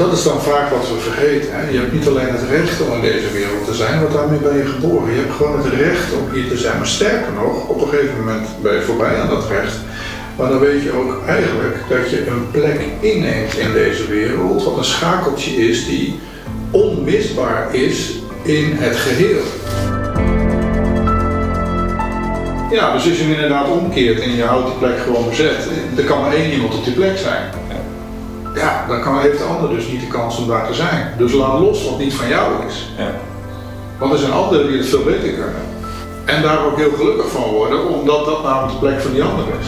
dat is dan vaak wat we vergeten. Hè? Je hebt niet alleen het recht om in deze wereld te zijn, want daarmee ben je geboren. Je hebt gewoon het recht om hier te zijn. Maar sterker nog, op een gegeven moment ben je voorbij aan dat recht. Maar dan weet je ook eigenlijk dat je een plek inneemt in deze wereld, wat een schakeltje is die onmisbaar is in het geheel. Ja, dus als je hem inderdaad omkeert en je houdt die plek gewoon bezet, er kan maar één iemand op die plek zijn. Ja, dan kan, heeft de ander dus niet de kans om daar te zijn. Dus laat los wat niet van jou is. Ja. Want er zijn anderen die het veel beter kunnen. En daar ook heel gelukkig van worden, omdat dat namelijk de plek van die ander is.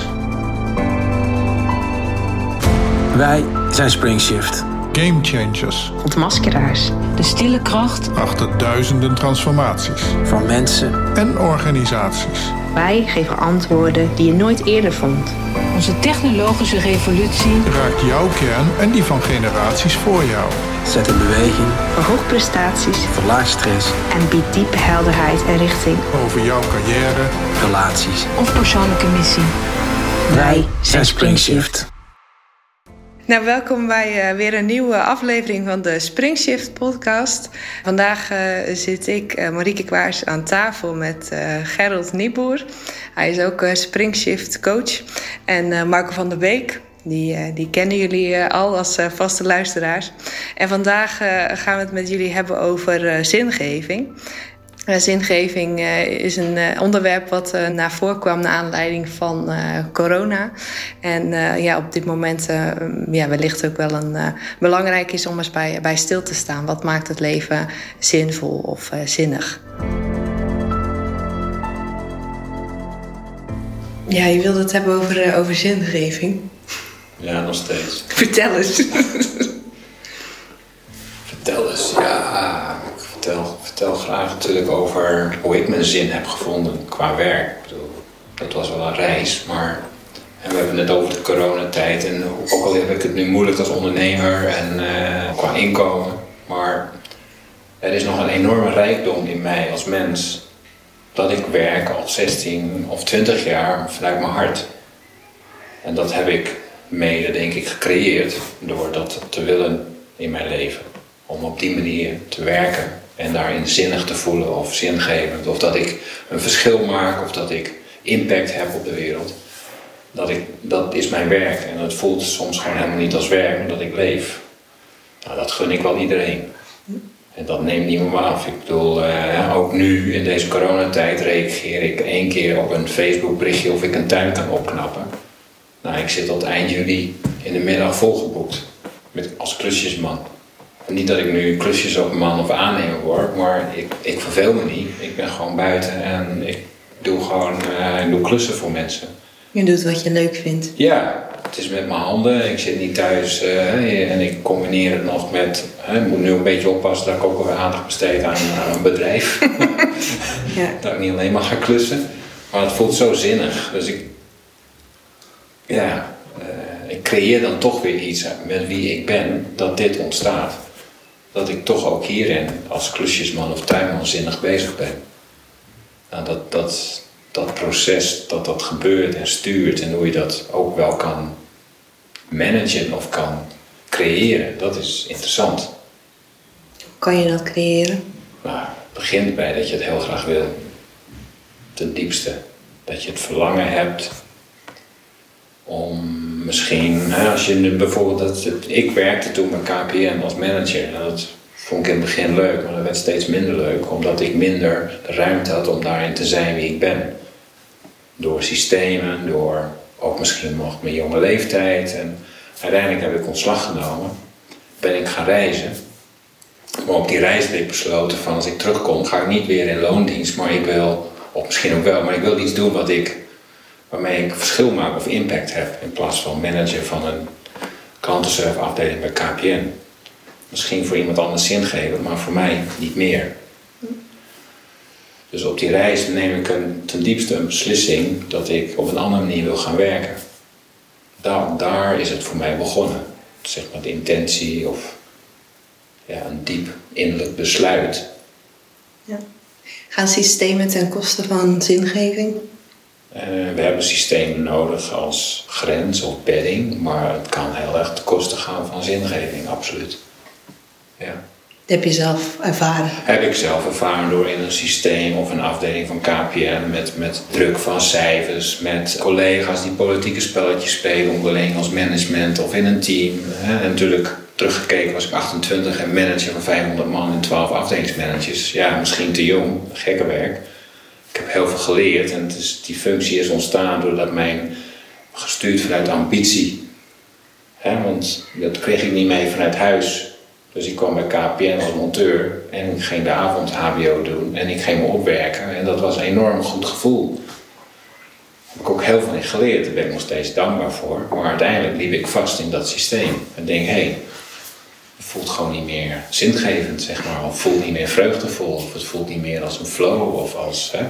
Wij zijn Springshift. Game changers Ontmaskeraars. De stille kracht. achter duizenden transformaties Van mensen en organisaties. Wij geven antwoorden die je nooit eerder vond. Onze technologische revolutie. Raakt jouw kern en die van generaties voor jou. zet in beweging, Verhoog prestaties verlaag stress, en biedt diepe helderheid en richting. Over jouw carrière relaties. Of persoonlijke missie. Wij Zijn Springshift. Nou, welkom bij eh, weer een nieuwe aflevering van de Springshift podcast. Vandaag eh, zit ik, eh, Marieke Kwaars, aan tafel met Gerald Nieboer. Hij is ook Springshift coach. En Marco van der Beek, die, die kennen jullie al als vaste luisteraars. En vandaag gaan we het met jullie hebben over zingeving. Eh, zingeving eh, is een eh, onderwerp wat eh, naar voren kwam naar aanleiding van eh, corona. En eh, ja, op dit moment eh, ja, wellicht ook wel een, eh, belangrijk is om eens bij, bij stil te staan. Wat maakt het leven zinvol of eh, zinnig? Ja, je wilde het hebben over, over zingeving. Ja, nog steeds. Vertel eens. Vertel eens. Ja, ik vertel, vertel graag natuurlijk over hoe ik mijn zin heb gevonden qua werk. Ik bedoel, dat was wel een reis, maar en we hebben het net over de coronatijd. En ook al heb ik het nu moeilijk als ondernemer en eh, qua inkomen. Maar er is nog een enorme rijkdom in mij als mens. Dat ik werk al 16 of 20 jaar vanuit mijn hart. En dat heb ik mede, denk ik, gecreëerd door dat te willen in mijn leven. Om op die manier te werken en daarin zinnig te voelen of zingevend. Of dat ik een verschil maak of dat ik impact heb op de wereld. Dat, ik, dat is mijn werk en het voelt soms gewoon helemaal niet als werk, maar dat ik leef. Nou, dat gun ik wel iedereen. En dat neemt niemand me af. Ik bedoel, eh, ook nu in deze coronatijd reageer ik één keer op een Facebook berichtje of ik een tuin kan opknappen. Nou, ik zit tot eind juli in de middag volgeboekt met, als klusjesman. Niet dat ik nu klusjes op man of aannemer word, maar ik, ik verveel me niet. Ik ben gewoon buiten en ik doe gewoon eh, ik doe klussen voor mensen. Je doet wat je leuk vindt. Ja, het is met mijn handen. Ik zit niet thuis eh, en ik combineer het nog met. ik moet nu een beetje oppassen dat ik ook weer aandacht besteed aan, aan een bedrijf. Ja. dat ik niet alleen maar ga klussen. Maar het voelt zo zinnig. Dus ik. Ja, eh, ik creëer dan toch weer iets met wie ik ben dat dit ontstaat. Dat ik toch ook hierin als klusjesman of tuinman zinnig bezig ben. Nou, dat, dat, dat proces, dat dat gebeurt en stuurt en hoe je dat ook wel kan managen of kan creëren, dat is interessant. Kan je dat creëren? Maar het begint bij dat je het heel graag wil. Ten diepste. Dat je het verlangen hebt om misschien, als je nu bijvoorbeeld, dat, ik werkte toen bij KPN als manager en dat vond ik in het begin leuk, maar dat werd steeds minder leuk omdat ik minder de ruimte had om daarin te zijn wie ik ben. Door systemen, door ook misschien nog mijn jonge leeftijd en uiteindelijk heb ik ontslag genomen, ben ik gaan reizen. Maar op die reis heb ik besloten van als ik terugkom ga ik niet weer in loondienst, maar ik wil, of misschien ook wel, maar ik wil iets doen wat ik, waarmee ik verschil maak of impact heb in plaats van manager van een klantenservice afdeling bij KPN. Misschien voor iemand anders zingevend, maar voor mij niet meer. Dus op die reis neem ik een, ten diepste een beslissing dat ik op een andere manier wil gaan werken. Daar, is het voor mij begonnen. Zeg maar de intentie of ja, een diep innerlijk besluit. Gaan systemen ten koste van zingeving? Eh, we hebben systemen nodig als grens of bedding, maar het kan heel erg ten koste gaan van zingeving, absoluut. Ja. Dat heb je zelf ervaren. Heb ik zelf ervaren door in een systeem of een afdeling van KPN met, met druk van cijfers, met collega's die politieke spelletjes spelen onderling als management of in een team. Hè. En natuurlijk teruggekeken was ik 28 en manager van 500 man en 12 afdelingsmanagers. Ja, misschien te jong, gekke werk. Ik heb heel veel geleerd en die functie is ontstaan doordat mijn gestuurd vanuit ambitie. Hè, want dat kreeg ik niet mee vanuit huis. Dus ik kwam bij KPN als monteur en ik ging de avond HBO doen en ik ging me opwerken. En dat was een enorm goed gevoel. Daar heb ik ook heel veel in geleerd, daar ben ik nog steeds dankbaar voor. Maar uiteindelijk liep ik vast in dat systeem. En denk, hé, hey, voelt gewoon niet meer zingevend, zeg maar. Of het voelt niet meer vreugdevol, of het voelt niet meer als een flow of als. Hè.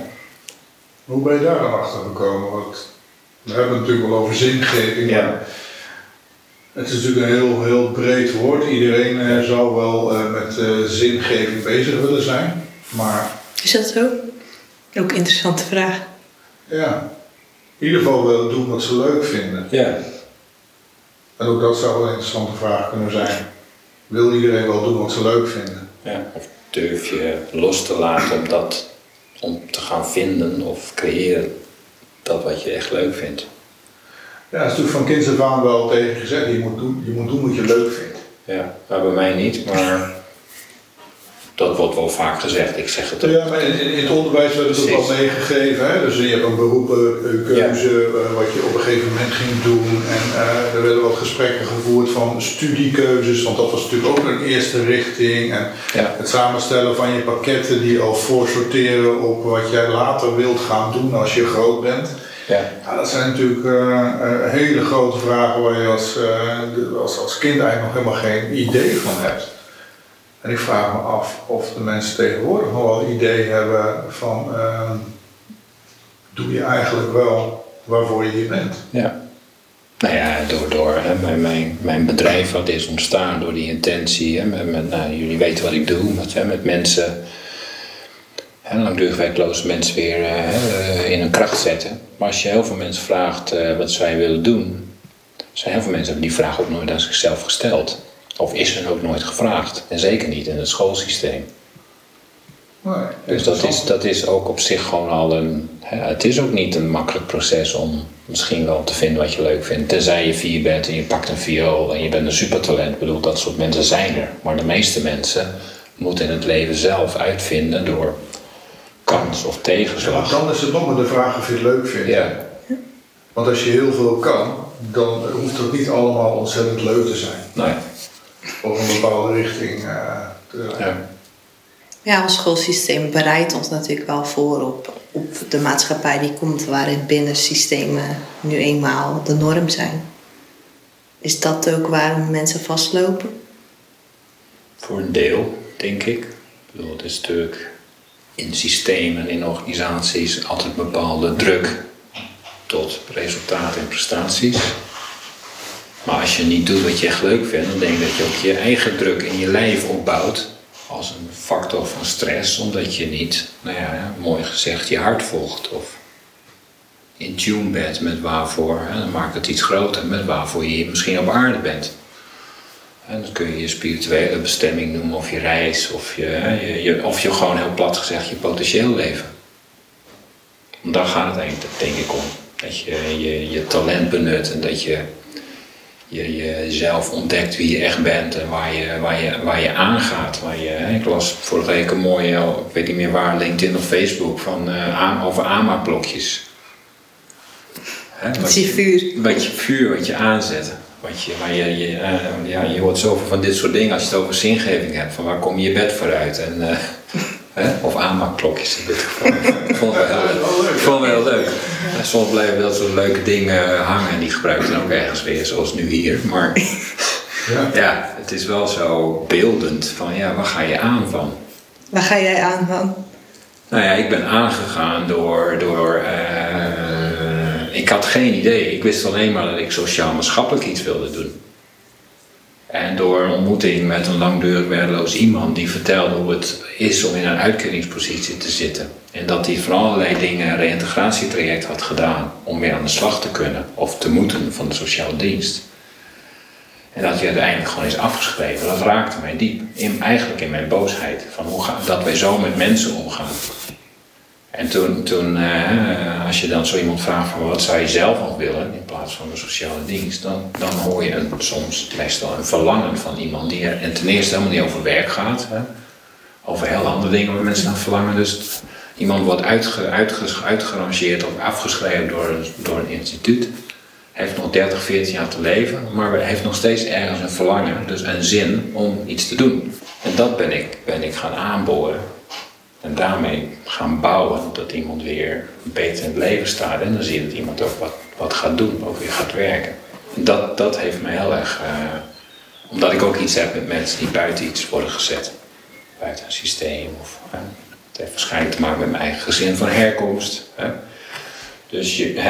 Hoe ben je daar dan achter gekomen? Want we hebben het natuurlijk wel over zingeving. Ja. maar Het is natuurlijk een heel, heel breed woord. Iedereen eh, zou wel eh, met eh, zingeving bezig willen zijn. Maar Is dat zo? Ook een interessante vraag. ja, in ieder geval willen doen wat ze leuk vinden. Ja. En ook dat zou wel een interessante vraag kunnen zijn. Wil iedereen wel doen wat ze leuk vinden? ja. Of durf je los te laten om dat, om te gaan vinden of creëren dat wat je echt leuk vindt. Ja, dat is natuurlijk van kinds af aan wel tegen je gezegd. Je moet doen, je moet doen wat je leuk vindt. Ja, maar bij mij niet, maar dat wordt wel vaak gezegd. Ik zeg het ook. Ja, maar in, in het onderwijs werd het ook wel meegegeven. Hè? Dus je hebt een beroepenkeuze, eh, wat je op een gegeven moment ging doen. En eh, er werden wat gesprekken gevoerd van studiekeuzes, want dat was natuurlijk ook een eerste richting. En Ja. het samenstellen van je pakketten die al voorsorteren op wat jij later wilt gaan doen als je groot bent. Ja. Ja, dat zijn natuurlijk eh, eh, hele grote vragen waar je als, eh, als, als kind eigenlijk nog helemaal geen idee van hebt. En ik vraag me af of de mensen tegenwoordig nog wel een idee hebben van eh, doe je eigenlijk wel waarvoor je hier bent? Ja. Nou ja, door, door mijn, mijn, mijn bedrijf wat is ontstaan door die intentie. Hè, met, met, nou, jullie weten wat ik doe, met, met mensen, hè, langdurig werkloze mensen weer eh, hè, in hun kracht zetten. Maar als je heel veel mensen vraagt eh, wat zij willen doen, zijn heel veel mensen hebben die vraag ook nooit aan zichzelf gesteld. Of is er ook nooit gevraagd. En zeker niet in het schoolsysteem. Nee, Dus dat is, dat is ook op zich gewoon al een. Hè, het is ook niet een makkelijk proces om misschien wel te vinden wat je leuk vindt. Tenzij je vier bent en je pakt een viool en je bent een supertalent. Ik bedoel, dat soort mensen zijn er. Maar de meeste mensen moeten in het leven zelf uitvinden door kans of Ja, tegenslag. dan is het nog maar de vraag of je het leuk vindt. Ja, Want als je heel veel kan, dan hoeft het niet allemaal ontzettend leuk te zijn. nou ja. Of een bepaalde richting eh, te ja. Ja, ons schoolsysteem bereidt ons natuurlijk wel voor op, op de maatschappij die komt, waarin binnensystemen nu eenmaal de norm zijn. Is dat ook waarom mensen vastlopen? Voor een deel, denk ik. Ik bedoel, het is natuurlijk in systemen, in organisaties altijd een bepaalde druk tot resultaten en prestaties. Maar als je niet doet wat je echt leuk vindt, dan denk ik dat je ook je eigen druk in je lijf opbouwt als een factor van stress, omdat je niet, nou ja, mooi gezegd, je hart volgt of in tune bent met waarvoor, hè, dan maakt het iets groter, met waarvoor je misschien op aarde bent. En dat kun je je spirituele bestemming noemen, of je reis, of je, of je gewoon heel plat gezegd je potentieel leven. Daar gaat het eigenlijk, denk ik, om. Dat je je, je talent benut en dat je, je jezelf ontdekt wie je echt bent en waar je, waar je, waar je aangaat. Waar je, ik las vorige week een mooie, ik weet niet meer waar, LinkedIn of Facebook, van, eh, over AMA-blokjes. Wat is je vuur. wat je vuur, wat je aanzet. Wat je, waar je, je, eh, ja, je hoort zoveel van dit soort dingen als je het over zingeving hebt. Van waar kom je je bed vooruit? En, eh, hè? Of aanmaakklokjes in dit geval. Vond het wel heel leuk. Ik vond het wel heel leuk. En soms blijven dat soort leuke dingen hangen. En die gebruik je dan ook ergens weer, zoals nu hier. Maar Ja. ja, het is wel zo beeldend. Van ja, waar ga je aan van? Waar ga jij aan van? Nou ja, ik ben aangegaan door. door eh, ik had geen idee. Ik wist alleen maar dat ik sociaal-maatschappelijk iets wilde doen. En door een ontmoeting met een langdurig werkloos iemand die vertelde hoe het is om in een uitkeringspositie te zitten. En dat hij van allerlei dingen een reïntegratietraject had gedaan om weer aan de slag te kunnen of te moeten van de sociale dienst. En dat hij uiteindelijk gewoon is afgeschreven, dat raakte mij diep. In, eigenlijk in mijn boosheid. Van hoe dat wij zo met mensen omgaan. En toen, toen eh, als je dan zo iemand vraagt van wat zou je zelf nog willen in plaats van de sociale dienst, dan, dan hoor je een, soms meestal een verlangen van iemand die er en ten eerste helemaal niet over werk gaat. Hè, over heel andere dingen waar mensen naar verlangen. Dus iemand wordt uitge, uitge, uitgerangeerd of afgeschreven door, door een instituut. Heeft nog 30, 14 jaar te leven, maar heeft nog steeds ergens een verlangen, dus een zin om iets te doen. En dat ben ik, ben ik gaan aanboren. En daarmee gaan bouwen dat iemand weer beter in het leven staat. En dan zie je dat iemand ook wat, wat gaat doen, ook weer gaat werken. En dat, dat heeft mij heel erg. Uh, omdat ik ook iets heb met mensen die buiten iets worden gezet. Buiten een systeem. Of, uh, het heeft waarschijnlijk te maken met mijn eigen gezin van herkomst. Hè. Dus je,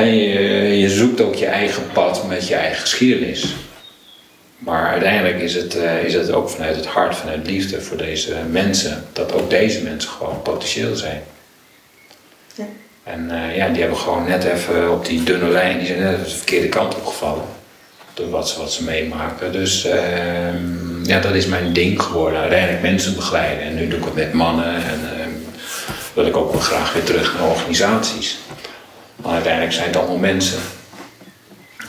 je zoekt ook je eigen pad met je eigen geschiedenis. Maar uiteindelijk is het, uh, is het ook vanuit het hart, vanuit liefde voor deze mensen, dat ook deze mensen gewoon potentieel zijn. Ja. En uh, ja, die hebben gewoon net even op die dunne lijn, die zijn net even de verkeerde kant opgevallen. Door wat ze, wat ze meemaken. Dus uh, ja, dat is mijn ding geworden. Uiteindelijk mensen begeleiden. En nu doe ik het met mannen. En ehm, wil ik ook wel graag weer terug naar organisaties. Maar uiteindelijk zijn het allemaal mensen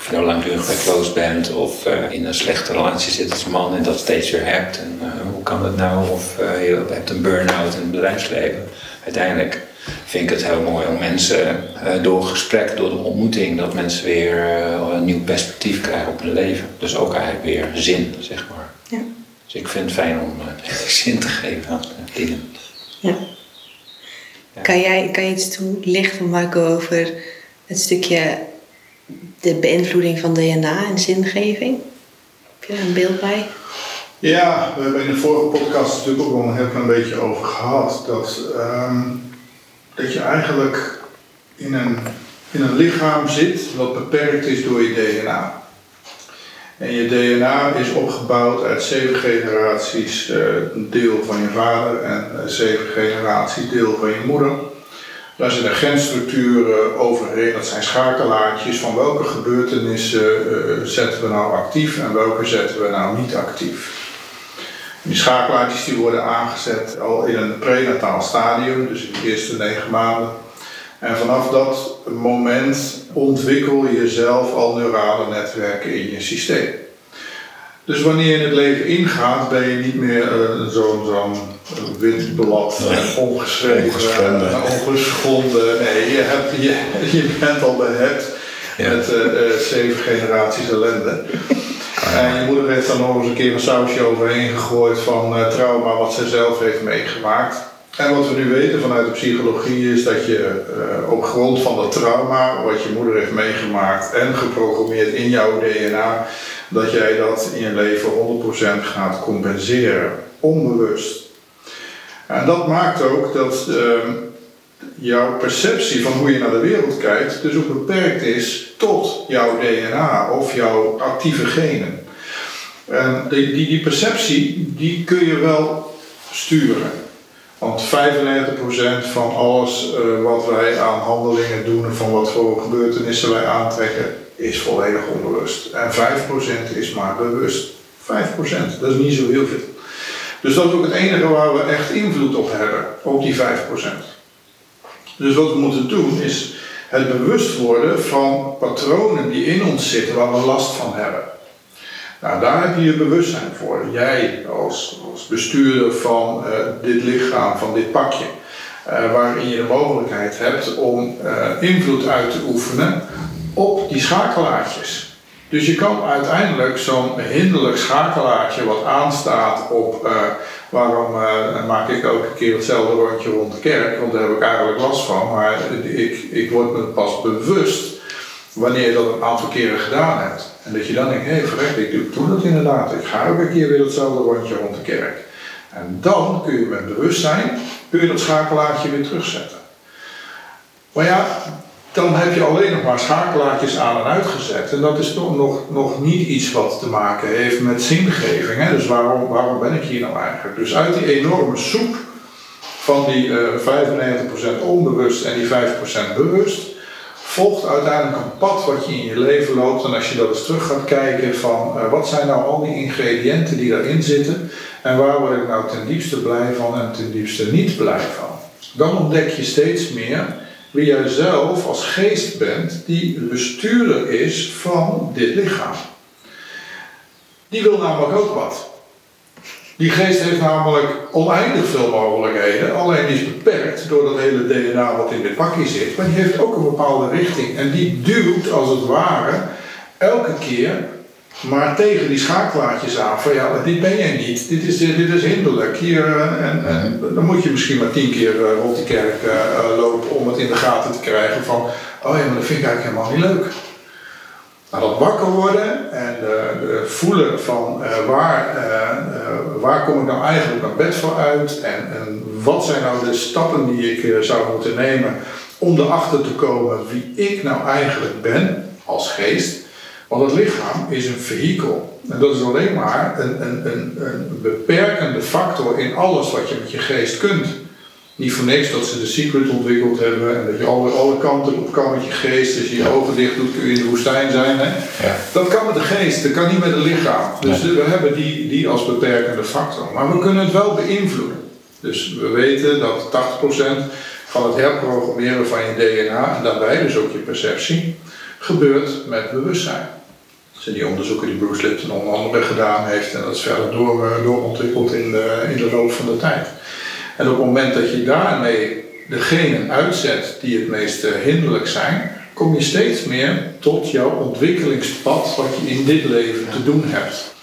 of je nou langdurig werkloos bent of uh, in een slechte relatie zit als man en dat steeds weer hebt. En uh, hoe kan dat nou? Of uh, je hebt een burn-out in het bedrijfsleven. Uiteindelijk vind ik het heel mooi om mensen door gesprek, door de ontmoeting, dat mensen weer een nieuw perspectief krijgen op hun leven. Dus ook eigenlijk weer zin, zeg maar. Ja. Dus ik vind het fijn om zin te geven aan dingen. Ja. ja. Kan, jij, kan je iets toelichten, Marco, over het stukje de beïnvloeding van DNA en zingeving? Heb je daar een beeld bij? Ja, we hebben in de vorige podcast natuurlijk ook al een heel klein beetje over gehad. Dat, um, dat je eigenlijk in een, in een lichaam zit wat beperkt is door je DNA. En je DNA is opgebouwd uit zeven generaties uh, deel van je vader en zeven generaties deel van je moeder. Daar zitten genstructuren overheen, dat zijn schakelaartjes van welke gebeurtenissen uh, zetten we nou actief en welke zetten we nou niet actief. Die schakelaartjes die worden aangezet al in een prenataal stadium, dus in de eerste negen maanden. En vanaf dat moment ontwikkel je zelf al neurale netwerken in je systeem. Dus wanneer je het leven ingaat, ben je niet meer uh, zo'n zo windblad, nee. ongeschreven, ongeschonden. Nee, je, hebt, je, je bent al behept ja. met uh, zeven generaties ellende. En je moeder heeft dan nog eens een keer een sausje overheen gegooid van trauma wat ze zelf heeft meegemaakt. En wat we nu weten vanuit de psychologie is dat je op grond van dat trauma wat je moeder heeft meegemaakt en geprogrammeerd in jouw DNA, dat jij dat in je leven 100% gaat compenseren, onbewust. En dat maakt ook dat uh, jouw perceptie van hoe je naar de wereld kijkt dus ook beperkt is tot jouw DNA of jouw actieve genen. En die, die, die perceptie die kun je wel sturen. Want 95% van alles uh, wat wij aan handelingen doen, van wat voor gebeurtenissen wij aantrekken, is volledig onbewust. En 5% is maar bewust. 5%, dat is niet zo heel veel. Dus dat is ook het enige waar we echt invloed op hebben, op die 5%. Dus wat we moeten doen is het bewust worden van patronen die in ons zitten waar we last van hebben. Nou, daar heb je je bewustzijn voor. Jij als, als bestuurder van uh, dit lichaam, van dit pakje. Uh, waarin je de mogelijkheid hebt om uh, invloed uit te oefenen op die schakelaartjes. Dus je kan uiteindelijk zo'n hinderlijk schakelaartje wat aanstaat op uh, waarom uh, maak ik elke keer hetzelfde rondje rond de kerk, want daar heb ik eigenlijk last van. Maar ik, ik word me pas bewust wanneer je dat een aantal keren gedaan hebt. En dat je dan denkt, hé hey, verrekt, ik doe, dat inderdaad. Ik ga elke keer weer hetzelfde rondje rond de kerk. En dan kun je met bewustzijn kun je dat schakelaartje weer terugzetten. Maar ja, dan heb je alleen nog maar schakelaartjes aan en uitgezet. En dat is nog, nog, nog niet iets wat te maken heeft met zingeving. Hè? Dus waarom, waarom ben ik hier nou eigenlijk? Dus uit die enorme soep van die uh, eh, 95% onbewust en die 5% bewust, volgt uiteindelijk een pad wat je in je leven loopt. En als je dat eens terug gaat kijken van eh, wat zijn nou al die ingrediënten die daarin zitten en waar word ik nou ten diepste blij van en ten diepste niet blij van. Dan ontdek je steeds meer wie jij zelf als geest bent die bestuurder is van dit lichaam. Die wil namelijk ook wat. Die geest heeft namelijk oneindig veel mogelijkheden, alleen die is beperkt door dat hele DNA wat in dit pakje zit. Maar die heeft ook een bepaalde richting en die duwt als het ware elke keer maar tegen die schakelaartjes aan van ja, dit ben jij niet, dit is, dit is hinderlijk. Hier, eh, en, en dan moet je misschien maar tien keer eh, rond die kerk uh, lopen om het in de gaten te krijgen van oh ja, maar dat vind ik eigenlijk helemaal niet leuk. Nou, dat wakker worden en uh, voelen van uh, waar, uh, waar kom ik nou eigenlijk naar bed voor uit en, en wat zijn nou de stappen die ik zou moeten nemen om erachter te komen wie ik nou eigenlijk ben als geest. Want het lichaam is een vehikel. En dat is alleen maar een, een, een, een beperkende factor in alles wat je met je geest kunt. Niet voor niks dat ze de secret ontwikkeld hebben en dat je alle, alle kanten op kan met je geest. Als je je ogen dicht doet kun je in de woestijn zijn. Hè? Ja. Dat kan met de geest, dat kan niet met het lichaam. Dus Nee. we hebben die, die als beperkende factor. Maar we kunnen het wel beïnvloeden. Dus we weten dat 80% van het herprogrammeren van je DNA en daarbij dus ook je perceptie gebeurt met bewustzijn. Zijn die onderzoeken die Bruce Lipton onder andere gedaan heeft en dat is verder door, eh, doorontwikkeld in de, in de loop van de tijd. En op het moment dat je daarmee de genen uitzet die het meest eh, hinderlijk zijn, kom je steeds meer tot jouw ontwikkelingspad wat je in dit leven te doen hebt.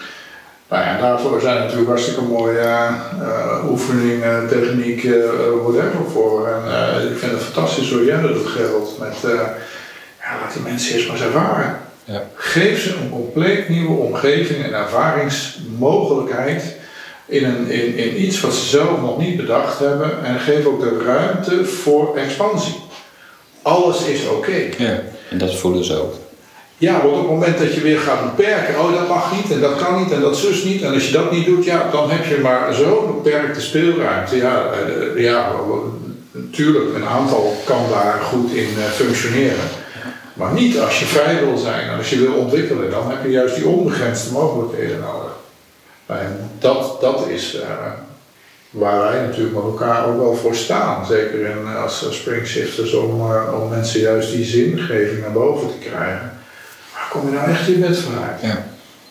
Nou ja, daarvoor zijn natuurlijk hartstikke mooie eh, oefeningen, techniek, eh, whatever voor. En ik vind het fantastisch hoe jij dat Gerald. Met, ja, laat die mensen eerst maar eens ervaren. Ja. Geef ze een compleet nieuwe omgeving en ervaringsmogelijkheid in, een, in, in iets wat ze zelf nog niet bedacht hebben. En geef ook de ruimte voor expansie. Alles is oké. Ja, en dat voelen ze ook. Ja, want op het moment dat je weer gaat beperken, oh dat mag niet en dat kan niet en dat zus niet. En als je dat niet doet, ja, dan heb je maar zo'n beperkte speelruimte. Ja, eh, ja, natuurlijk, een aantal kan daar goed in eh, functioneren. Maar niet als je vrij wil zijn en als je wil ontwikkelen, dan heb je juist die onbegrensde mogelijkheden nodig. En dat, dat is eh, waar wij natuurlijk met elkaar ook wel voor staan. Zeker in, eh, als springshifters, om, eh, om mensen juist die zingeving naar boven te krijgen. Waar kom je nou echt in bed vanuit? Ja.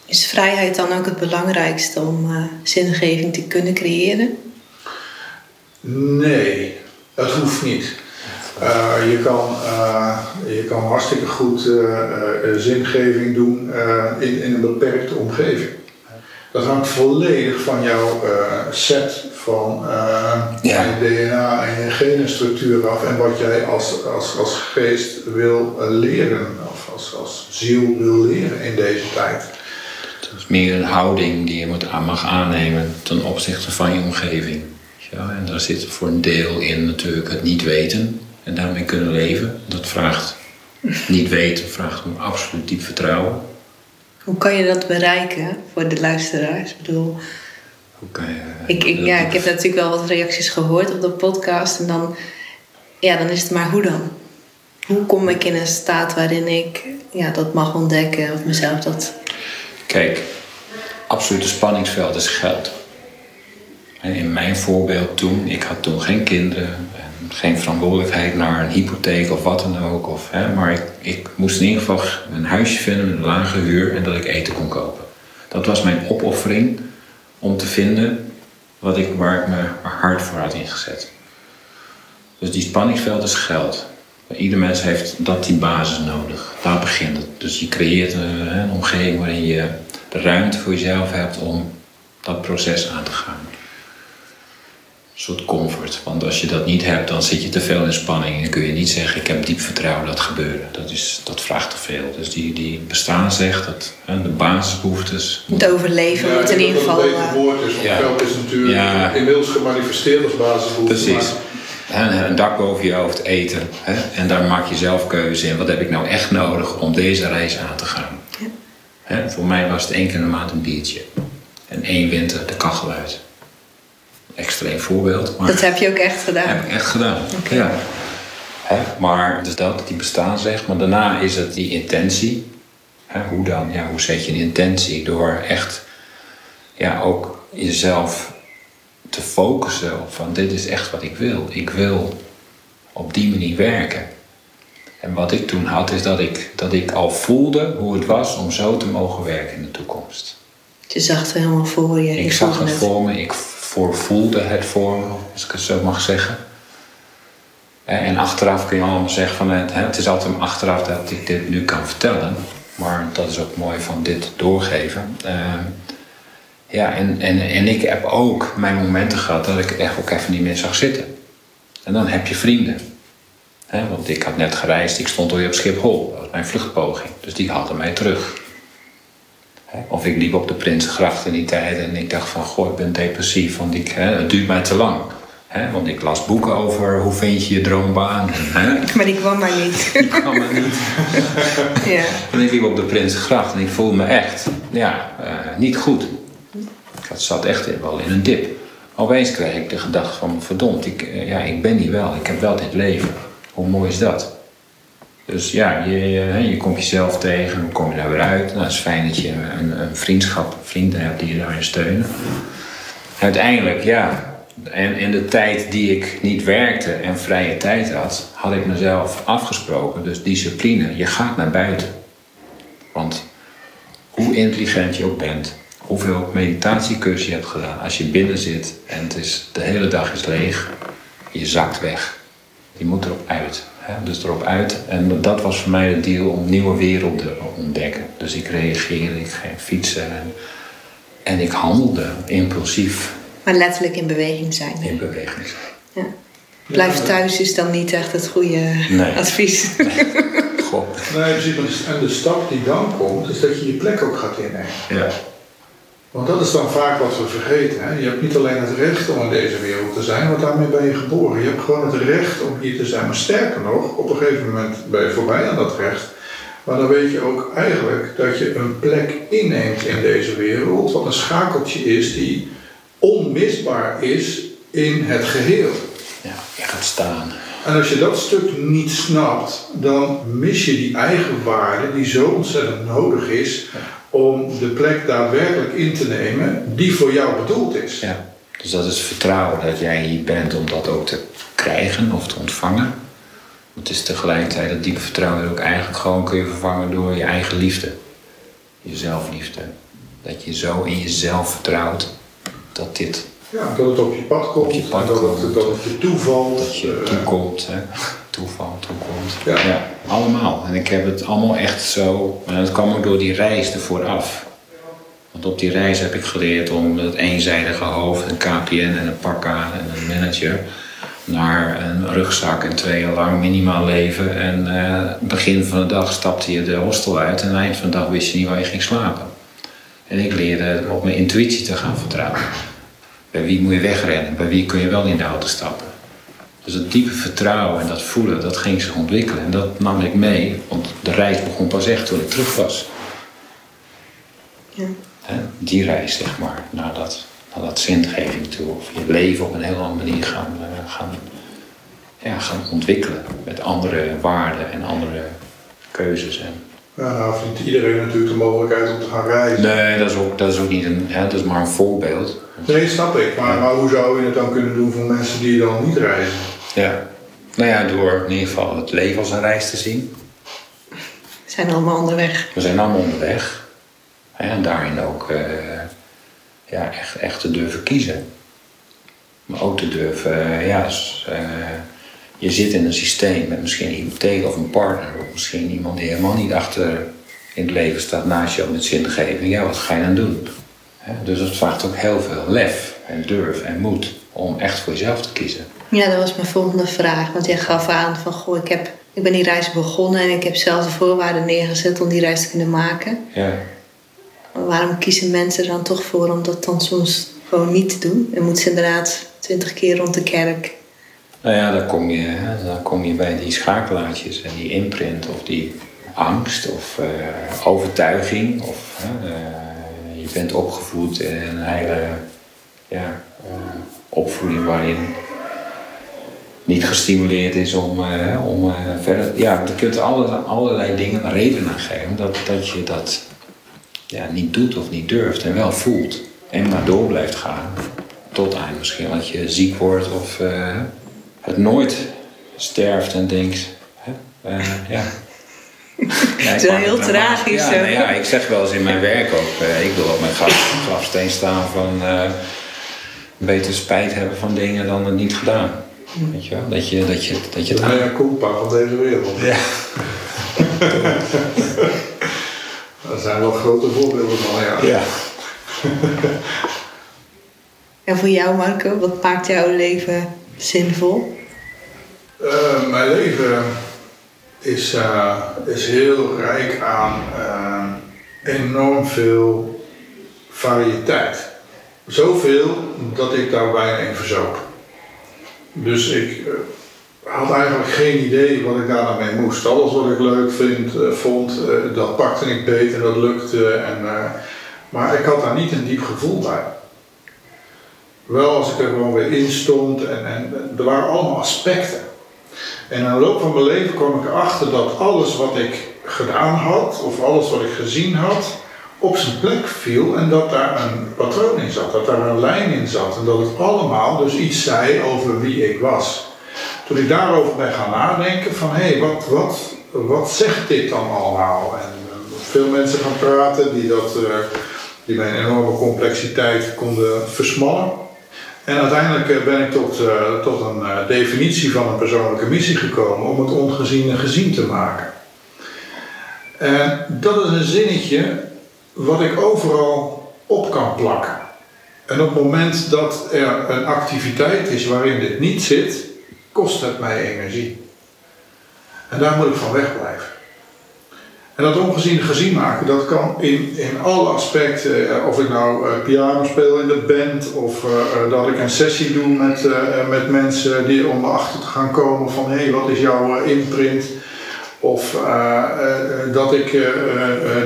Is vrijheid dan ook het belangrijkste om zingeving te kunnen creëren? Nee, dat hoeft niet. Eh, je, kan, eh, je kan hartstikke goed eh, zingeving doen in, in een beperkte omgeving. Dat hangt volledig van jouw set van je DNA en je genenstructuur af en wat jij als, als, als geest wil leren of als, als ziel wil leren in deze tijd. Het is meer een houding die je moet aan mag aannemen ten opzichte van je omgeving. Ja, en daar zit voor een deel in natuurlijk het niet weten en daarmee kunnen leven. Dat vraagt niet weten, vraagt om absoluut diep vertrouwen. Hoe kan je dat bereiken voor de luisteraars? Ik bedoel, Hoe kan je, ik, ik, ja, ik heb natuurlijk wel wat reacties gehoord op de podcast. En dan, ja, dan is het maar hoe dan? Hoe kom ik in een staat waarin ik ja, dat mag ontdekken of mezelf dat... Kijk, absolute spanningsveld is geld. En in mijn voorbeeld toen, ik had toen geen kinderen, en geen verantwoordelijkheid naar een hypotheek of wat dan ook. Of, hè, maar ik, ik moest in ieder geval een huisje vinden met een lage huur en dat ik eten kon kopen. Dat was mijn opoffering om te vinden wat ik, waar ik mijn hart voor had ingezet. Dus die spanningsveld is geld. Ieder mens heeft dat die basis nodig. Daar begint het. Dus je creëert een, een omgeving waarin je de ruimte voor jezelf hebt om dat proces aan te gaan. Een soort comfort. Want als je dat niet hebt, dan zit je te veel in spanning. En dan kun je niet zeggen, ik heb diep vertrouwen dat gebeuren. Dat, is, dat vraagt te veel. Dus die, die bestaansrecht, dat, hè, de basisbehoeftes. Het overleven moet ik in ieder geval... het een beter eh, woord is, want Ja. geld is natuurlijk Ja. inmiddels gemanifesteerd als basisbehoefte. Precies. Hè, Een dak boven je hoofd, eten. Hè? En daar maak je zelf keuze in. Wat heb ik nou echt nodig om deze reis aan te gaan? Hè, Voor mij was het één keer in de maand een biertje. En één winter de kachel uit. Extreem voorbeeld. Maar Dat heb je ook echt gedaan. heb ik echt gedaan. Oké. Ja. Hè? Maar dus dat, die bestaansrecht. Maar daarna is het die intentie. Hoe dan? Ja, hoe zet je een intentie? Door echt ja, ook jezelf te focussen op van dit is echt wat ik wil. Ik wil op die manier werken. En wat ik toen had is dat ik, dat ik al voelde hoe het was om zo te mogen werken in de toekomst. Je zag het helemaal voor je. Ik zag het voor me, ik voorvoelde het voor als ik het zo mag zeggen. Eh, En achteraf kun je allemaal zeggen van het, hè, het is altijd achteraf dat ik dit nu kan vertellen. Maar dat is ook mooi van dit doorgeven. Eh, ja, en, en, en ik heb ook mijn momenten gehad dat ik echt ook even niet meer zag zitten. En dan heb je vrienden. Want ik had net gereisd, ik stond alweer op Schiphol. Dat was mijn vluchtpoging. Dus die hadden mij terug. Of ik liep op de Prinsengracht in die tijd en ik dacht van... Goh, ik ben depressief, want ik, hè, het duurt mij te lang. Hè, want ik las boeken over hoe vind je je droombaan. Hè, Maar die kwam maar niet. ik kan maar niet. ja. En ik liep op de Prinsengracht en ik voelde me echt ja, eh, niet goed. Ik zat echt wel in een dip. Opeens kreeg ik de gedachte van, verdomd, ik, eh, ja, ik ben hier wel. Ik heb wel dit leven. Hoe mooi is dat? Dus ja, je, hè, je komt jezelf tegen, hoe kom je daar weer uit? Nou, het is fijn dat je een, een vriendschap, vrienden hebt die je daarin steunen. Uiteindelijk, ja, en in de tijd die ik niet werkte en vrije tijd had, had ik mezelf afgesproken, dus discipline, je gaat naar buiten. Want hoe intelligent je ook bent, hoeveel meditatiecursus je hebt gedaan, als je binnen zit en het is, de hele dag is leeg, je zakt weg. Je moet erop uit. Hè? Dus erop uit. En dat was voor mij het deal om nieuwe werelden te ontdekken. Dus ik reageerde, ik ging fietsen en, en ik handelde impulsief Maar letterlijk in beweging zijn. in beweging. Ja. Blijf thuis is dan niet echt het goede Nee. advies. Goh. Nee, precies. de- En de stap die dan komt, is dat je je plek ook gaat innemen. Ja. Want dat is dan vaak wat we vergeten. Hè? Je hebt niet alleen het recht om in deze wereld te zijn, want daarmee ben je geboren. Je hebt gewoon het recht om hier te zijn. Maar sterker nog, op een gegeven moment ben je voorbij aan dat recht. Maar dan weet je ook eigenlijk dat je een plek inneemt in deze wereld, wat een schakeltje is die onmisbaar is in het geheel. ja, je gaat staan. En als je dat stuk niet snapt, dan mis je die eigen waarde die zo ontzettend nodig is om de plek daadwerkelijk in te nemen die voor jou bedoeld is. Ja. Dus dat is vertrouwen dat jij hier bent om dat ook te krijgen of te ontvangen. Het is tegelijkertijd dat diepe vertrouwen ook eigenlijk gewoon kun je vervangen door je eigen liefde. Je zelfliefde. Dat je zo in jezelf vertrouwt dat dit Ja, dat het op je pad komt, Op je pad en dat, komt. het, dat het je toevalt. dat je eh, toekomt. Hè? Toeval, toekomt. Ja. allemaal. En ik heb het allemaal echt zo. En dat kwam ook door die reis ervoor af. Want op die reis heb ik geleerd om het eenzijdige hoofd, een KPN en een pak aan en een manager. Naar een rugzak en twee jaar lang minimaal leven. En eh, begin van de dag stapte je de hostel uit en aan het eind van de dag wist je niet waar je ging slapen. En ik leerde op mijn intuïtie te gaan vertrouwen. Bij wie moet je wegrennen? Bij wie kun je wel in de auto stappen? Dus dat diepe vertrouwen en dat voelen, dat ging zich ontwikkelen. En dat nam ik mee, want de reis begon pas echt toen ik terug was. Ja. Die reis, zeg maar, naar dat, naar dat zingeving toe. Of je leven op een heel andere manier gaan, eh, gaan, ja, gaan ontwikkelen. Met andere waarden en andere keuzes. En... Ja, nou vindt iedereen natuurlijk de mogelijkheid om te gaan reizen. Nee, dat is ook, dat is ook niet een, hè, dat is maar een voorbeeld. Nee, snap ik. Maar, maar hoe zou je het dan kunnen doen voor mensen die dan niet reizen? Ja. Nou ja, door in ieder geval het leven als een reis te zien. We zijn allemaal onderweg. We zijn allemaal onderweg. Hè, En daarin ook eh, ja, echt, echt te durven kiezen. Maar ook te durven, eh, ja, eh, je zit in een systeem met misschien een hypotheek of een partner. Of misschien iemand die helemaal niet achter in het leven staat naast jou met zingeving. Ja, wat ga je dan doen? Dus het vraagt ook heel veel lef en durf en moed om echt voor jezelf te kiezen. Ja, dat was mijn volgende vraag. Want jij gaf aan van, goh, ik, heb, ik ben die reis begonnen en ik heb zelf de voorwaarden neergezet om die reis te kunnen maken. Ja. Maar waarom kiezen mensen er dan toch voor om dat dan soms gewoon niet te doen? En moeten ze inderdaad twintig keer rond de kerk. Nou ja, dan kom je, dan kom je bij die schakelaartjes en die imprint of die angst of eh, overtuiging. Of eh, je bent opgevoed in een hele ja, eh, opvoeding waarin niet gestimuleerd is om, om verder. Ja, je kunt allerlei, allerlei dingen redenen geven dat, dat je dat ja, niet doet of niet durft en wel voelt. En maar door blijft gaan. Tot aan misschien dat je ziek wordt of het nooit sterft en denkt. Hè, eh, ja. Ja, heel tragisch. Ja, nou ja, ik zeg wel eens in mijn werk ook. eh, ik wil op mijn graf, grafsteen staan van eh, beter spijt hebben van dingen dan het niet gedaan. Weet je wel? Dat je, dat je, dat je het De aan... culpa van deze wereld. Ja. Daar zijn wel grote voorbeelden van, ja. Ja. En voor jou, Marco, wat maakt jouw leven zinvol? Eh, mijn leven is, eh, is heel rijk aan eh, enorm veel variëteit. Zoveel dat ik daar bijna in verzoop. Dus ik had eigenlijk geen idee wat ik daar nou mee moest. Alles wat ik leuk vind, vond, dat pakte ik beter, dat lukte. En, maar ik had daar niet een diep gevoel bij. Wel als ik er gewoon weer in stond en, en er waren allemaal aspecten. En in de loop van mijn leven kwam ik erachter dat alles wat ik gedaan had, of alles wat ik gezien had, op zijn plek viel en dat daar een patroon in zat, dat daar een lijn in zat en dat het allemaal dus iets zei over wie ik was. Toen ik daarover ben gaan nadenken van hé, hey, wat, wat, wat zegt dit dan allemaal? En eh, veel mensen gaan praten die, dat, eh, die mijn enorme complexiteit konden versmallen. En uiteindelijk eh, ben ik tot, eh, tot een eh, definitie van een persoonlijke missie gekomen om het ongeziene gezien te maken. En dat is een zinnetje wat ik overal op kan plakken. En op het moment dat er een activiteit is waarin dit niet zit, kost het mij energie. En daar moet ik van wegblijven. En dat ongezien gezien maken, dat kan in, in alle aspecten, eh, of ik nou eh, piano speel in de band, of eh, dat ik een sessie doe met, met mensen die om erachter te gaan komen van hé, hey, wat is jouw imprint? Of dat ik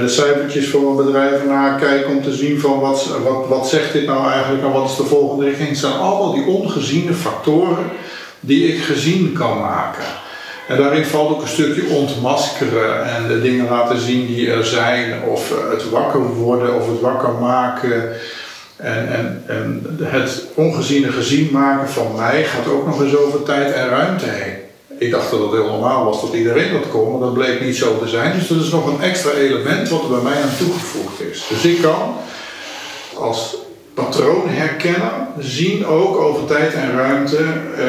de cijfertjes voor een bedrijf nakijk om te zien van wat, wat, wat zegt dit nou eigenlijk en wat is de volgende richting. Het zijn allemaal die ongeziene factoren die ik gezien kan maken. En daarin valt ook een stukje ontmaskeren en de dingen laten zien die er zijn, of eh, het wakker worden of het wakker maken. En, en, en het ongeziene gezien maken van mij gaat ook nog eens over tijd en ruimte heen. Ik dacht dat het heel normaal was dat iedereen dat kon, maar dat bleek niet zo te zijn. Dus dat is nog een extra element wat er bij mij aan toegevoegd is. Dus ik kan als patroon herkennen, zien ook over tijd en ruimte eh,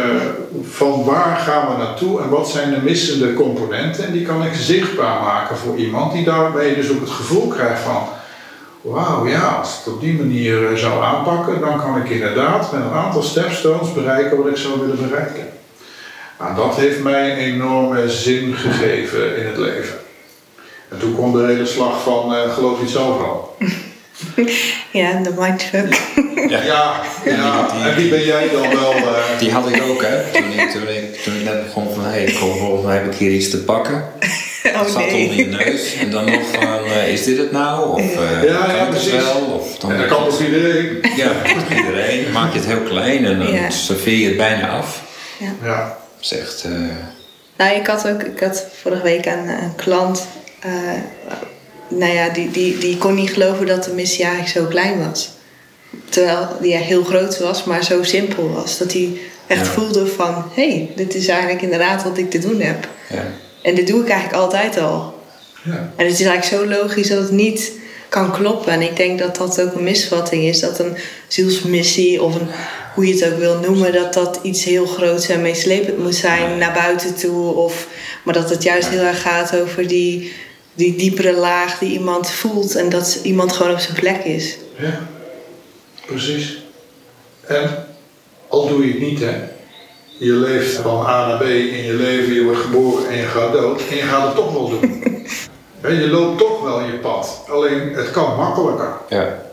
van waar gaan we naartoe en wat zijn de missende componenten. En die kan ik zichtbaar maken voor iemand die daarmee dus ook het gevoel krijgt van wauw ja, als ik het op die manier eh, zou aanpakken, dan kan ik inderdaad met een aantal stepstones bereiken wat ik zou willen bereiken. Nou, dat heeft mij een enorme zin gegeven in het leven. En toen kwam de hele slag van eh, geloof je het zelf wel. Ja, de mindfuck. Ja. Ja, ja. en wie ben jij dan wel? eh, Die had ik ook, hè. Toen ik, toen ik, toen ik net begon van, hé, hey, kom, volgens mij heb ik hier iets te pakken. Oh Het zat onder je nee. neus. En dan nog van, eh, is dit het nou? Of eh Ja, ja, kan ik het precies. wel? Of dan en dat kan toch iedereen? Ja, dat kan iedereen. Dan maak je het heel klein en dan Ja. serveer je het bijna af. Ja. Zegt, eh Nou, ik had ook, ik had vorige week een, een klant, eh, nou ja, die, die, die kon niet geloven dat de missie eigenlijk zo klein was. Terwijl die ja, heel groot was, maar zo simpel was. Dat hij echt Ja. voelde van, hé, hey, dit is eigenlijk inderdaad wat ik te doen heb. ja. En dit doe ik eigenlijk altijd al. Ja. En het is eigenlijk zo logisch dat het niet kan kloppen. En ik denk dat dat ook een misvatting is. Dat een zielsmissie of een, hoe je het ook wil noemen... dat dat iets heel groots en meeslepend moet zijn naar buiten toe. Of, maar dat het juist heel erg gaat over die, die diepere laag die iemand voelt... en dat iemand gewoon op zijn plek is. Ja, precies. En al doe je het niet, hè. Je leeft van A naar B in je leven, je wordt geboren en je gaat dood. En je gaat het toch wel doen. Je loopt toch wel je pad. Alleen het kan makkelijker. ja.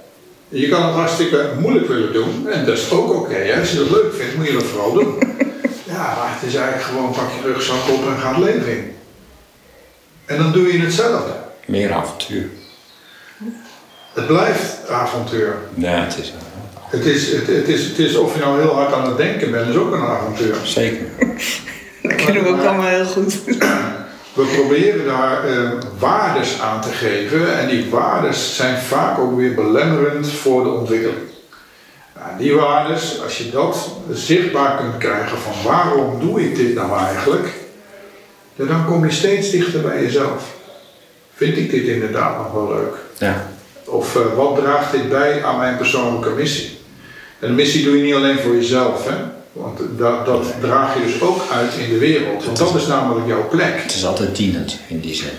Je kan het hartstikke moeilijk willen doen. En dat is ook oké. hè. Als je dat leuk vindt, moet je dat vooral doen. Ja, maar het is eigenlijk gewoon pak je rugzak op en ga het leven in. En dan doe je hetzelfde. Meer avontuur. Het blijft avontuur. Ja, het is Het is, het, het, is, het is of je nou heel hard aan het denken bent, is ook een avontuur. Zeker. Dat kunnen we ook allemaal heel goed. We proberen daar eh, waardes aan te geven en die waardes zijn vaak ook weer belemmerend voor de ontwikkeling. Nou, die waardes, als je dat zichtbaar kunt krijgen van waarom doe ik dit nou eigenlijk, ja, dan kom je steeds dichter bij jezelf. Vind ik dit inderdaad nog wel leuk? Ja. Of eh, wat draagt dit bij aan mijn persoonlijke missie? En de missie doe je niet alleen voor jezelf, hè? want dat, dat draag je dus ook uit in de wereld. Want dat is namelijk jouw plek. Het is altijd dienend in die zin.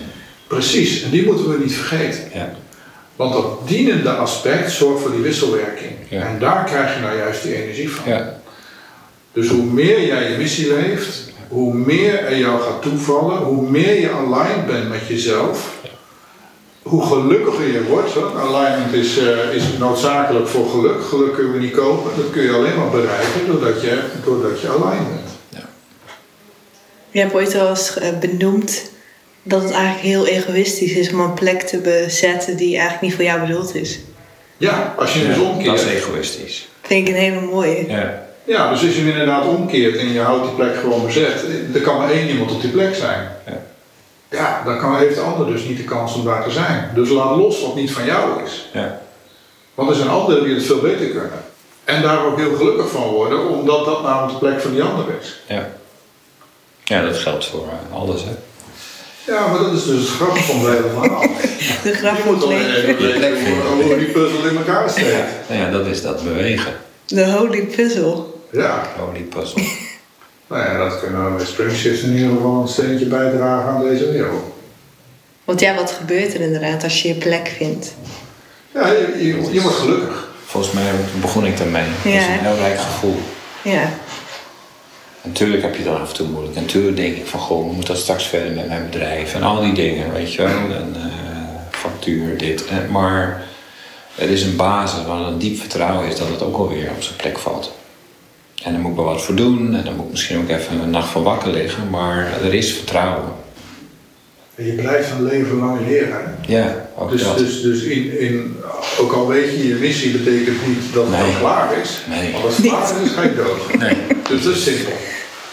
Precies, en die moeten we niet vergeten. Ja. Want dat dienende aspect zorgt voor die wisselwerking. Ja. En daar krijg je nou juist die energie van. Ja. Dus hoe meer jij je missie leeft, hoe meer er jou gaat toevallen, hoe meer je aligned bent met jezelf, hoe gelukkiger je wordt. Hoor. Alignment is, eh, is noodzakelijk voor geluk. Geluk kunnen we niet kopen, dat kun je alleen maar bereiken doordat je, doordat je aligned bent. Je hebt ooit wel eens eh, benoemd dat het eigenlijk heel egoïstisch is om een plek te bezetten die eigenlijk niet voor jou bedoeld is. Ja, als je hem Ja, dus dat omkeert. is egoïstisch. Vind ik een hele mooie. Ja. Ja, dus als je hem inderdaad omkeert en je houdt die plek gewoon bezet, er kan maar één iemand op die plek zijn. Ja. Ja, dan kan, heeft de ander dus niet de kans om daar te zijn. Dus laat los wat niet van jou is. Ja. Want er zijn anderen die het veel beter kunnen. En daar ook heel gelukkig van worden, omdat dat namelijk de plek van die ander is. Ja. Ja, dat geldt voor eh, alles, hè. Ja, maar dat is dus het grappige van het hele verhaal. De grap Je van moet het leven. hoe, die puzzel in elkaar steekt. Nou ja, dat is dat bewegen. De holy puzzle. Ja, Holy puzzle. nou ja, dat kunnen we met Springshift in ieder geval een steentje bijdragen aan deze wereld. Want ja, wat gebeurt er inderdaad als je je plek vindt? Ja, je, je, je wordt gelukkig. Volgens mij begon ik daarmee. Dat is Ja, een heel rijk gevoel. Ja. Natuurlijk heb je dan af en toe moeilijk. Natuurlijk denk ik van, goh, moet dat straks verder met mijn bedrijf? En al die dingen, weet je wel. En eh, factuur, dit. En, maar er is een basis waar een diep vertrouwen is dat het ook alweer op zijn plek valt. En daar moet ik wel wat voor doen. En dan moet ik misschien ook even een nacht van wakker liggen. Maar er is vertrouwen. En je blijft een leven lang leren. hè? Ja, ook Dus, dat. dus, dus in, in, ook al weet je, je missie betekent niet dat het Nee. klaar is. Nee. Want als het klaar is, ga je dood. Nee, Dus dat is simpel.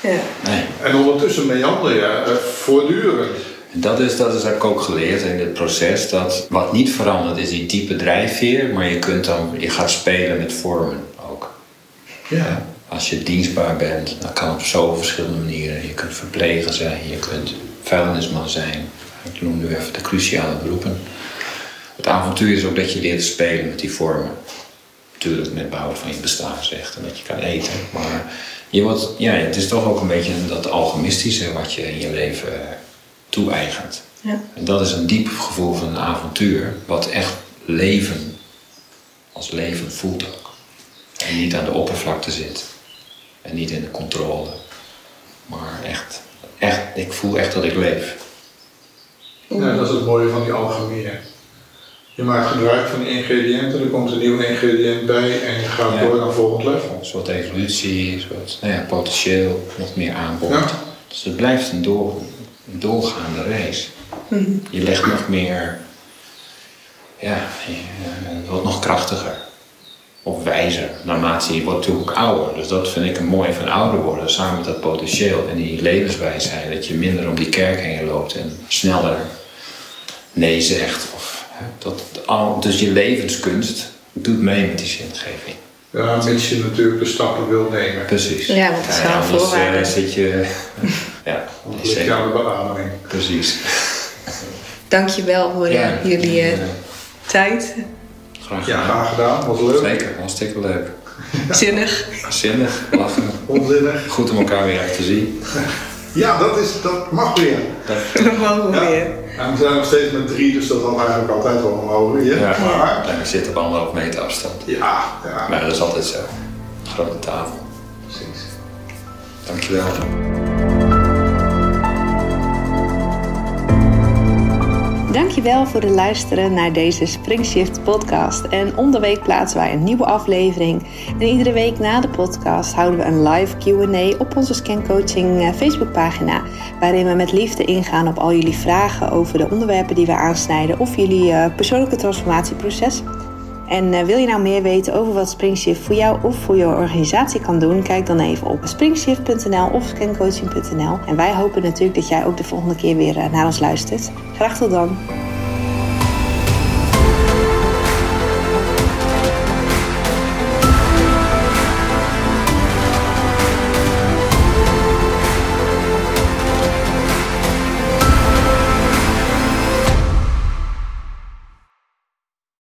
ja. nee. En ondertussen meander je eh, voortdurend. En Dat is, dat is heb ik ook geleerd in dit proces. Dat wat niet verandert is die diepe drijfveer. Maar je, kunt dan, je gaat spelen met vormen ook. Ja. Als je dienstbaar bent, dan kan op zoveel verschillende manieren. Je kunt verpleger zijn, je kunt vuilnisman zijn. Ik noem nu even de cruciale beroepen. Het avontuur is ook dat je leert te spelen met die vormen. Natuurlijk met behoud van je bestaansrecht en dat je kan eten. Maar je wordt, ja, het is toch ook een beetje dat alchemistische wat je in je leven eh, toe-eigent. Ja. En dat is een diep gevoel van een avontuur, wat echt leven als leven voelt ook. En niet aan de oppervlakte zit. En niet in de controle. Maar echt, echt ik voel echt dat ik leef. ja, dat is het mooie van die alchemie. hè. Je maakt gebruik van die ingrediënten, er komt een nieuw ingrediënt bij en je gaat Ja. door naar een volgend level. Een soort evolutie, een soort nou ja, potentieel, nog meer aanbod. Ja. Dus het blijft een, door, een doorgaande race. Je legt nog meer, ja, je, eh, het wordt nog krachtiger. Of wijzer, naarmate je wordt natuurlijk ook ouder. Dus dat vind ik een mooi van ouder worden, samen met dat potentieel en die levenswijsheid. Dat je minder om die kerk heen loopt en sneller nee zegt. Of, hè, dat, al, dus je levenskunst doet mee met die zingeving. Ja, mits je natuurlijk de stappen wil nemen. Precies. Ja, want dat is wel een anders, voorwaarde. zit je... ja, zeker. aan de beademing. Precies. Dankjewel voor eh, jullie eh, tijd. Graag Ja, gedaan. graag gedaan, wat leuk. Zeker, hartstikke leuk. Zinnig. Zinnig, lachen. Onzinnig. Goed om elkaar weer echt te zien. Ja, dat, is, dat mag weer. Dat, We Ja. weer. En we zijn nog steeds met drie, dus dat had eigenlijk altijd wel mogen. Ja. ja, Maar, en ik zit op anderhalf meter afstand. ja, ja, Maar dat is altijd zo. Grote tafel. precies. Dankjewel. Dankjewel voor het luisteren naar deze Springshift podcast. En om de week plaatsen wij een nieuwe aflevering. En iedere week na de podcast houden we een live Q&A op onze Scancoaching eh, Facebookpagina. Waarin we met liefde ingaan op al jullie vragen over de onderwerpen die we aansnijden of jullie eh, persoonlijke transformatieproces. En uh, wil je nou meer weten over wat Springshift voor jou of voor je organisatie kan doen? Kijk dan even op springshift.nl of scancoaching.nl. En wij hopen natuurlijk dat jij ook de volgende keer weer uh, naar ons luistert. Graag tot dan.